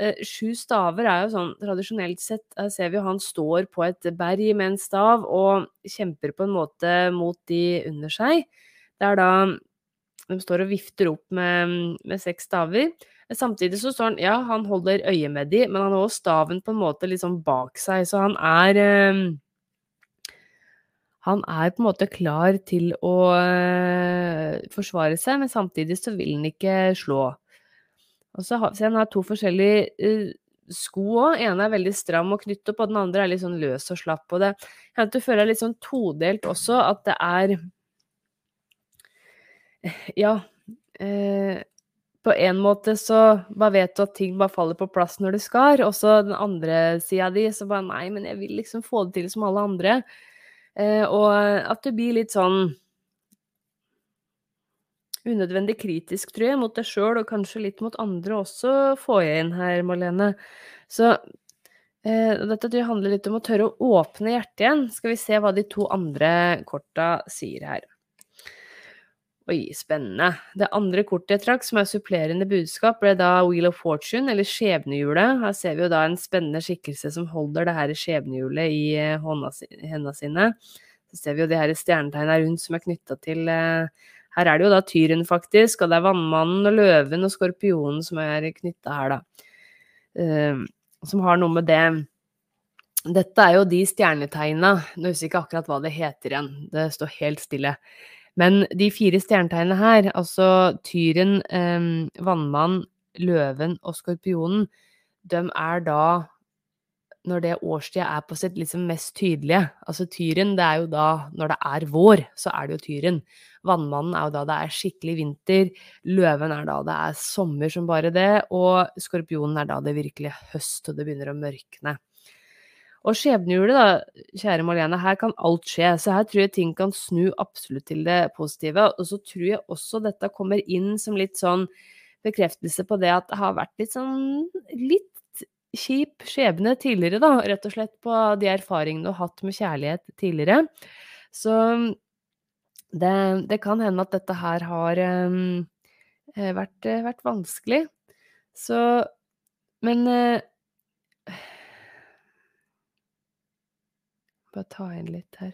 Eh, sju staver er jo sånn tradisjonelt sett Her ser vi jo han står på et berg med en stav og kjemper på en måte mot de under seg. Det er da De står og vifter opp med, med seks staver. Samtidig så står han Ja, han holder øye med de, men han har også staven på en måte litt sånn bak seg, så han er eh, han er på en måte klar til å forsvare seg, men samtidig så vil han ikke slå. Og så har, så har to forskjellige uh, sko òg. ene er veldig stram og knyttet opp, og den andre er litt sånn løs og slapp. Og det jeg du føler litt sånn todelt også, at det er Ja. Uh, på en måte så bare vet du at ting bare faller på plass når det skal, og så den andre sida di så bare Nei, men jeg vil liksom få det til som alle andre. Eh, og at du blir litt sånn unødvendig kritisk, tror jeg, mot deg sjøl, og kanskje litt mot andre også, får jeg inn her, Marlene. Så eh, dette tror jeg handler litt om å tørre å åpne hjertet igjen. Skal vi se hva de to andre korta sier her. Oi, spennende. Det andre kortet jeg trakk, som er supplerende budskap, ble da Wheel of Fortune, eller skjebnehjulet. Her ser vi jo da en spennende skikkelse som holder det her skjebnehjulet i eh, hendene sine. Så ser vi jo de her stjernetegna rundt som er knytta til eh, Her er det jo da tyren, faktisk, og det er vannmannen og løven og skorpionen som er knytta her, da. Uh, som har noe med det Dette er jo de stjernetegna. Nå husker jeg ikke akkurat hva det heter igjen, det står helt stille. Men de fire stjernetegnene her, altså tyren, eh, vannmannen, løven og skorpionen, de er da når det årstida er på sitt liksom mest tydelige. Altså tyren, det er jo da når det er vår, så er det jo tyren. Vannmannen er jo da det er skikkelig vinter. Løven er da det er sommer som bare det. Og skorpionen er da det virkelig er høst, og det begynner å mørkne. Og skjebnehjulet, da, kjære Malene, her kan alt skje. Så her tror jeg ting kan snu absolutt til det positive. Og så tror jeg også dette kommer inn som litt sånn bekreftelse på det at det har vært litt sånn litt kjip skjebne tidligere, da. Rett og slett på de erfaringene du har hatt med kjærlighet tidligere. Så det, det kan hende at dette her har um, vært, vært, vanskelig. Så Men uh, Bare ta inn litt her.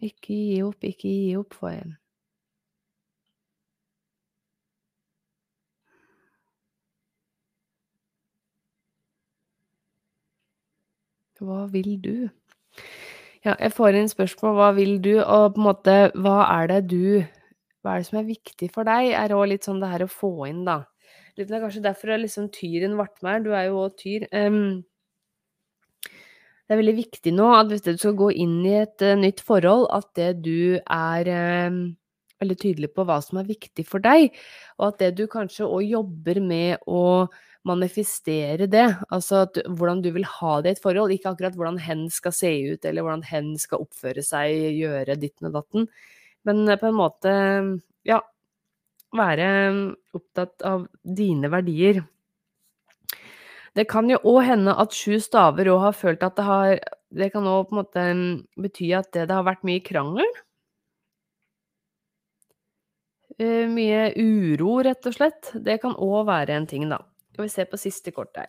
Ikke gi opp, ikke gi opp for en. Hva vil du? Ja, jeg får inn spørsmål hva vil du, og på en måte hva er det du Hva er det som er viktig for deg, er òg litt sånn det her å få inn, da. Litt er kanskje derfor er liksom tyren ble med her. Du er jo òg tyr. Um, det er veldig viktig nå at hvis du skal gå inn i et uh, nytt forhold, at det du er um, veldig tydelig på hva som er viktig for deg, og at det du kanskje òg jobber med å manifestere det, altså at, hvordan du vil ha det i et forhold, ikke akkurat hvordan hen skal se ut, eller hvordan hen skal oppføre seg, gjøre ditten og datten, men uh, på en måte, ja, være mm, opptatt av dine verdier. Det kan jo òg hende at sju staver òg har følt at det har Det kan òg på en måte mm, bety at det, det har vært mye krangel. Uh, mye uro, rett og slett. Det kan òg være en ting, da. Skal vi se på siste kort her.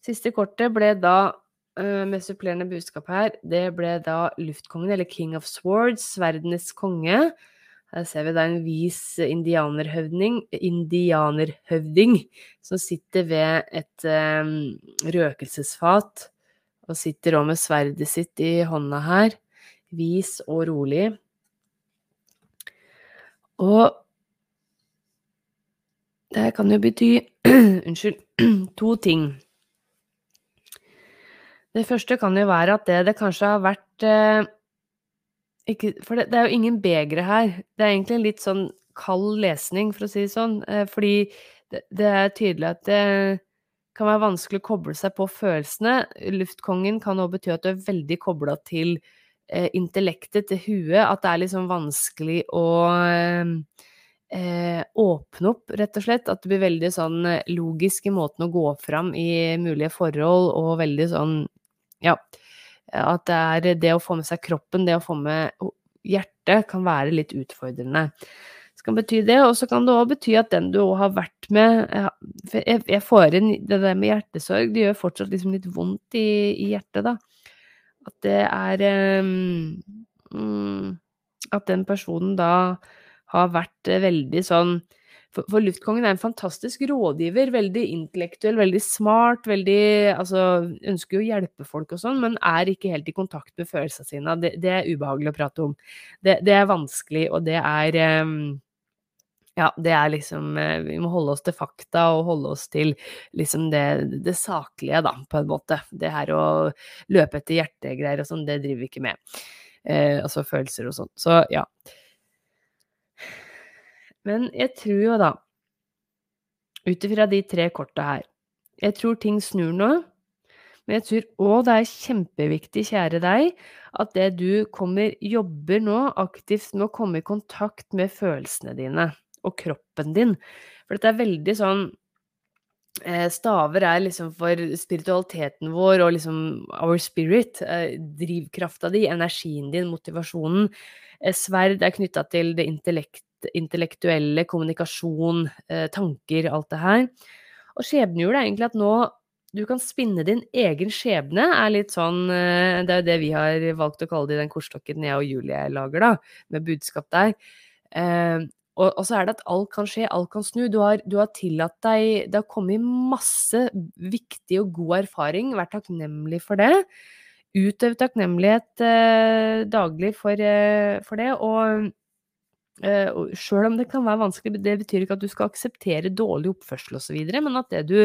Siste kortet ble da, uh, med supplerende budskap her, det ble da luftkongen, eller King of Swords, sverdenes konge. Her ser vi da en vis indianerhøvding, indianerhøvding som sitter ved et um, røkelsesfat og sitter òg med sverdet sitt i hånda her, vis og rolig. Og det kan jo bety <clears throat> Unnskyld. <clears throat> To ting. Det første kan jo være at det det kanskje har vært eh, ikke, for det, det, er jo ingen begre her. Det er egentlig en litt sånn kald lesning, for å si det sånn. Eh, fordi det, det, er tydelig at det kan være vanskelig å koble seg på følelsene. Luftkongen kan også bety at du er veldig kobla til eh, intellektet, til huet. At det er liksom vanskelig å eh, eh, åpne opp, rett og slett. At det blir veldig sånn eh, logisk i måten å gå fram i mulige forhold, og veldig sånn ja at det er det å få med seg kroppen, det å få med hjertet, kan være litt utfordrende. kan bety det, og så kan det òg bety at den du òg har vært med jeg, jeg, får inn det der med hjertesorg, det gjør fortsatt liksom litt vondt i, i hjertet, da. At det er um, At den personen da har vært veldig sånn for, for, Luftkongen er en fantastisk rådgiver. Veldig intellektuell, veldig smart. veldig, altså, Ønsker jo å hjelpe folk og sånn, men er ikke helt i kontakt med følelsene sine. Det, det er ubehagelig å prate om. Det, det, er vanskelig, og det er um, ja, det er liksom eh, Vi må holde oss til fakta og holde oss til liksom det, det saklige, da, på en måte. Det her å løpe etter hjertegreier og sånn, det driver vi ikke med. Eh, altså følelser og sånn. Så ja. Men jeg tror jo da, ut ifra de tre korta her Jeg tror ting snur nå. Men jeg tror òg det er kjempeviktig, kjære deg, at det du kommer, jobber nå aktivt med å komme i kontakt med følelsene dine og kroppen din. For dette er veldig sånn eh, Staver er liksom for spiritualiteten vår og liksom our spirit. Eh, drivkrafta di, energien din, motivasjonen. Eh, sverd er knytta til det intellekt intellektuelle, kommunikasjon, eh, tanker, alt det her. Og skjebnehjulet er egentlig at nå du kan spinne din egen skjebne, er litt sånn eh, Det er jo det vi har valgt å kalle det i den kortstokken jeg og Julie lager, da, med budskap der. Eh, og, så er det at alt kan skje, alt kan snu. Du har, du har tillatt deg Det har kommet masse viktig og god erfaring, vær takknemlig for det. Utøv takknemlighet eh, daglig for, eh, for det. og Uh, Sjøl om det kan være vanskelig, det betyr ikke at du skal akseptere dårlig oppførsel osv., men at det du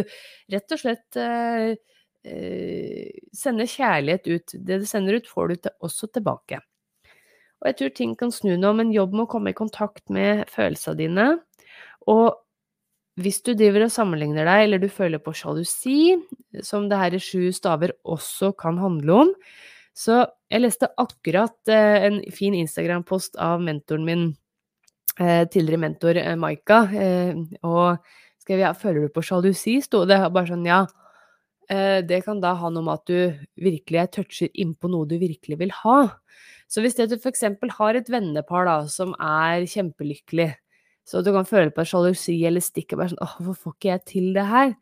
rett og slett uh, uh, sender kjærlighet ut, det du sender ut, får du til, også tilbake. Og jeg tror ting kan snu nå, men jobb med å komme i kontakt med følelsene dine. Og hvis du driver og sammenligner deg, eller du føler på sjalusi, som det her i sju staver også kan handle om, så jeg leste akkurat en fin Instagram-post av mentoren min tidligere mentor eh, Maika, eh, og skrev ja, 'Føler du på sjalusi?' sto det. Bare sånn, ja. Det kan da ha noe med at du virkelig toucher innpå noe du virkelig vil ha. Så hvis det du f.eks. har et vennepar da, som er kjempelykkelig, så du kan føle på sjalusi eller stikk og bare sånn 'Åh, hvorfor får ikke jeg til det her?'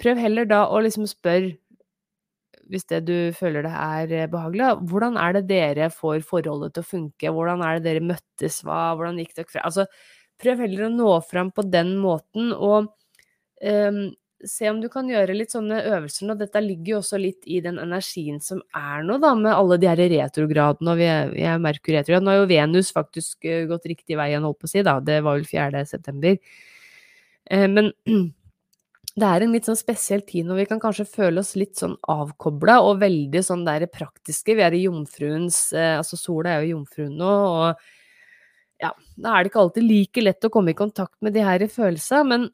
Prøv heller da å liksom spørre hvis det du føler det er eh, behagelig, hvordan er det dere får forholdet til å funke? Hvordan er det dere møttes? Hva, hvordan gikk dere fra Altså, prøv heller å nå fram på den måten, og um, se om du kan gjøre litt sånne øvelser nå. Dette ligger jo også litt i den energien som er nå, da, med alle de her retrogradene, og vi er, er Merkur retrograd. Nå har jo Venus faktisk uh, gått riktig vei igjen, holdt på å si, da. Det var vel 4. september. Uh, men <clears throat> det er en litt sånn spesiell tid når vi kan kanskje føle oss litt sånn avkobla og veldig sånn der praktiske. Vi er i jomfruens eh, Altså sola er jo jomfruen nå, og ja, da er det ikke alltid like lett å komme i kontakt med de her følelsene, men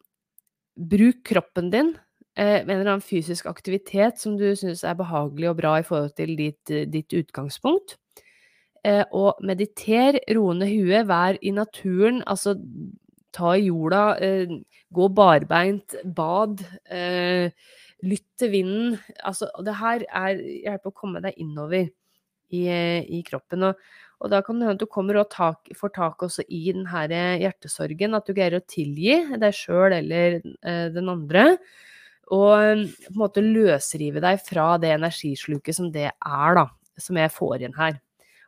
bruk kroppen din eh, med en eller annen fysisk aktivitet som du syns er behagelig og bra i forhold til ditt, ditt utgangspunkt. Eh, og mediter, roe ned huet, vær i naturen, altså ta i jorda, eh, gå barbeint, bad, eh, lytt til vinden. Altså, det her er hjelper å komme deg innover i, i kroppen. Og, og, da kan det hende at du kommer og tak, får tak også i den hjertesorgen, at du greier å tilgi deg sjøl eller eh, den andre. Og på en måte løsrive deg fra det energisluket som det er, da, som jeg får inn her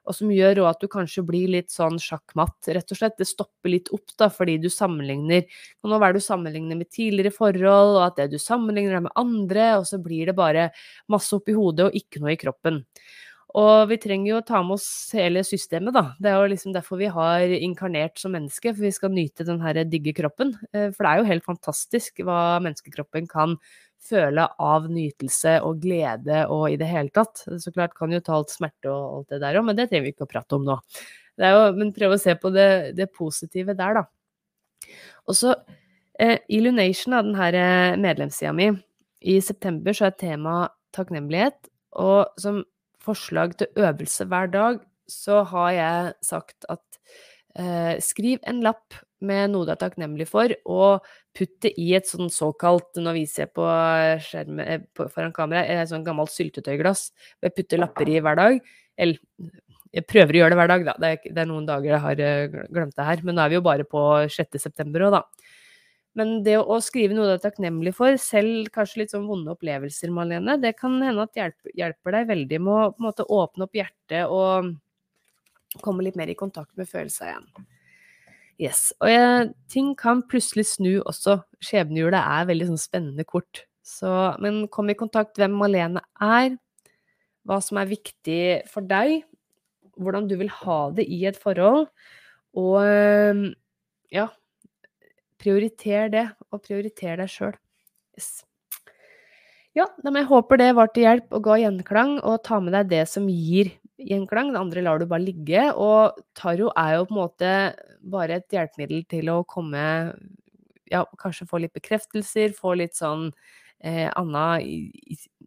og som gjør òg at du kanskje blir litt sånn sjakkmatt, rett og slett. Det stopper litt opp, da, fordi du sammenligner Og nå er du sammenligner med tidligere forhold, og at det du sammenligner er med andre, og så blir det bare masse oppi hodet og ikke noe i kroppen. Og vi trenger jo å ta med oss hele systemet, da. Det er jo liksom derfor vi har inkarnert som menneske, for vi skal nyte den her digge kroppen. Eh, for det er jo helt fantastisk hva menneskekroppen kan føle av nytelse og glede og i det hele tatt. Så klart kan jo ta alt smerte og alt det der òg, men det trenger vi ikke å prate om nå. Jo, men prøv å se på det, det positive der, da. Og så eh, Illumination, av denne eh, medlemssida mi, i september så er tema takknemlighet. Og som forslag til øvelse hver dag, så har jeg sagt at eh, skriv en lapp med noe du er takknemlig for, og putt det i et sånn såkalt Nå viser jeg på skjermen eh, foran kamera, et sånn gammelt syltetøyglass. Jeg putter lapper i hver dag. Eller Jeg prøver å gjøre det hver dag, da. Det er, det er noen dager jeg har eh, glemt det her. Men nå er vi jo bare på 6. september òg, da. Men det å, skrive noe du er takknemlig for, selv kanskje litt sånn vonde opplevelser, Malene, det kan hende at hjelper, hjelper deg veldig med å måte åpne opp hjertet og komme litt mer i kontakt med følelser igjen. Yes. Og jeg, ting kan plutselig snu også. Skjebnehjulet er veldig sånn spennende kort. Så, men kom i kontakt hvem Malene er, hva som er viktig for deg, hvordan du vil ha det i et forhold, og ja, prioriter det, og prioriter deg sjøl. Yes. Ja, jeg håper det var til hjelp og ga gjenklang, og ta med deg det som gir gjenklang. Det andre lar du bare ligge. Og taro er jo på en måte bare et hjelpemiddel til å komme Ja, kanskje få litt bekreftelser, få litt sånn eh, anna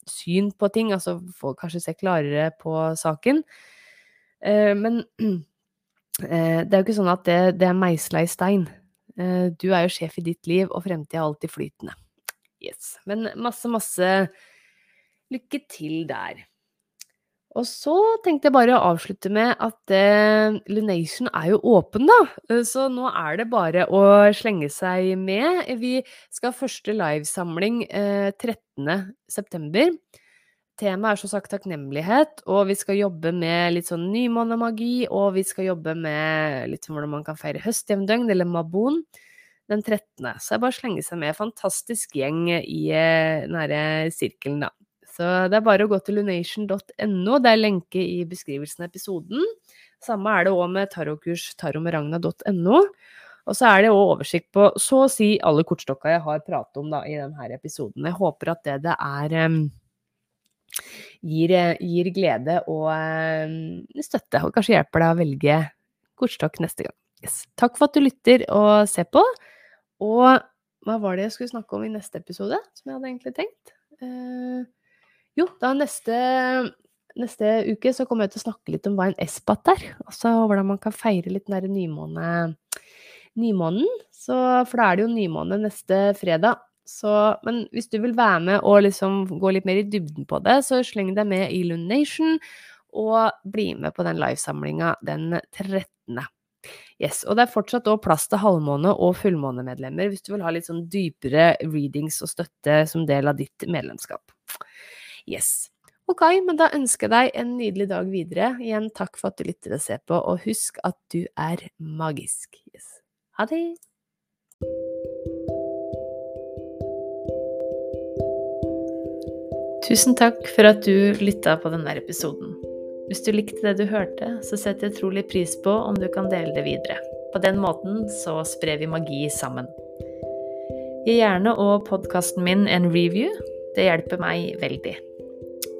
syn på ting, altså få kanskje se klarere på saken. Eh, men <clears throat> eh, det er jo ikke sånn at det, det er meisla i stein. Eh, du er jo sjef i ditt liv, og fremtida er alltid flytende. Yes. Men masse, masse lykke til der. Og så tenkte jeg bare å avslutte med at eh, Lunation er jo åpen, da. Eh, så nå er det bare å slenge seg med. Vi skal ha første livesamling eh, 13.9. Temaet er som sagt takknemlighet, og vi skal jobbe med litt sånn nymånemagi, og vi skal jobbe med litt sånn hvordan man kan feire høstjevndøgn, eller mabon, den 13. Så det er bare å slenge seg med. Fantastisk gjeng i eh, sirkelen, da. Så det er bare å gå til lunation.no. Det er lenke i beskrivelsen av episoden. Samme er det òg med tarotkurs taromeragna.no. Og så er det òg oversikt på så å si alle kortstokka jeg har pratet om da, i denne episoden. Jeg håper at det det er um, gir, gir, glede og um, støtte, og kanskje hjelper deg å velge kortstokk neste gang. Yes. Takk for at du lytter og ser på. Og hva var det jeg skulle snakke om i neste episode, som jeg hadde egentlig tenkt? Uh, jo, da neste, neste uke så kommer jeg til å snakke litt om hva en espat er. Altså hvordan man kan feire litt den nymåne, nymånen. Så, for da er det jo nymåne neste fredag. Så, men hvis du vil være med og liksom gå litt mer i dybden på det, så sleng deg med i Lunation, og bli med på den livesamlinga den 13. Yes, og det er fortsatt plass til halvmåne- og fullmånemedlemmer hvis du vil ha litt sånn dypere readings og støtte som del av ditt medlemskap. Yes. Ok, men da ønsker jeg deg en nydelig dag videre. Igjen takk for at du lytter og ser på, og husk at du er magisk. Yes. Ha det! Tusen takk for at du lytta på denne episoden. Hvis du likte det du hørte, så setter jeg trolig pris på om du kan dele det videre. På den måten så sprer vi magi sammen. Gi gjerne og podkasten min en review. Det hjelper meg veldig.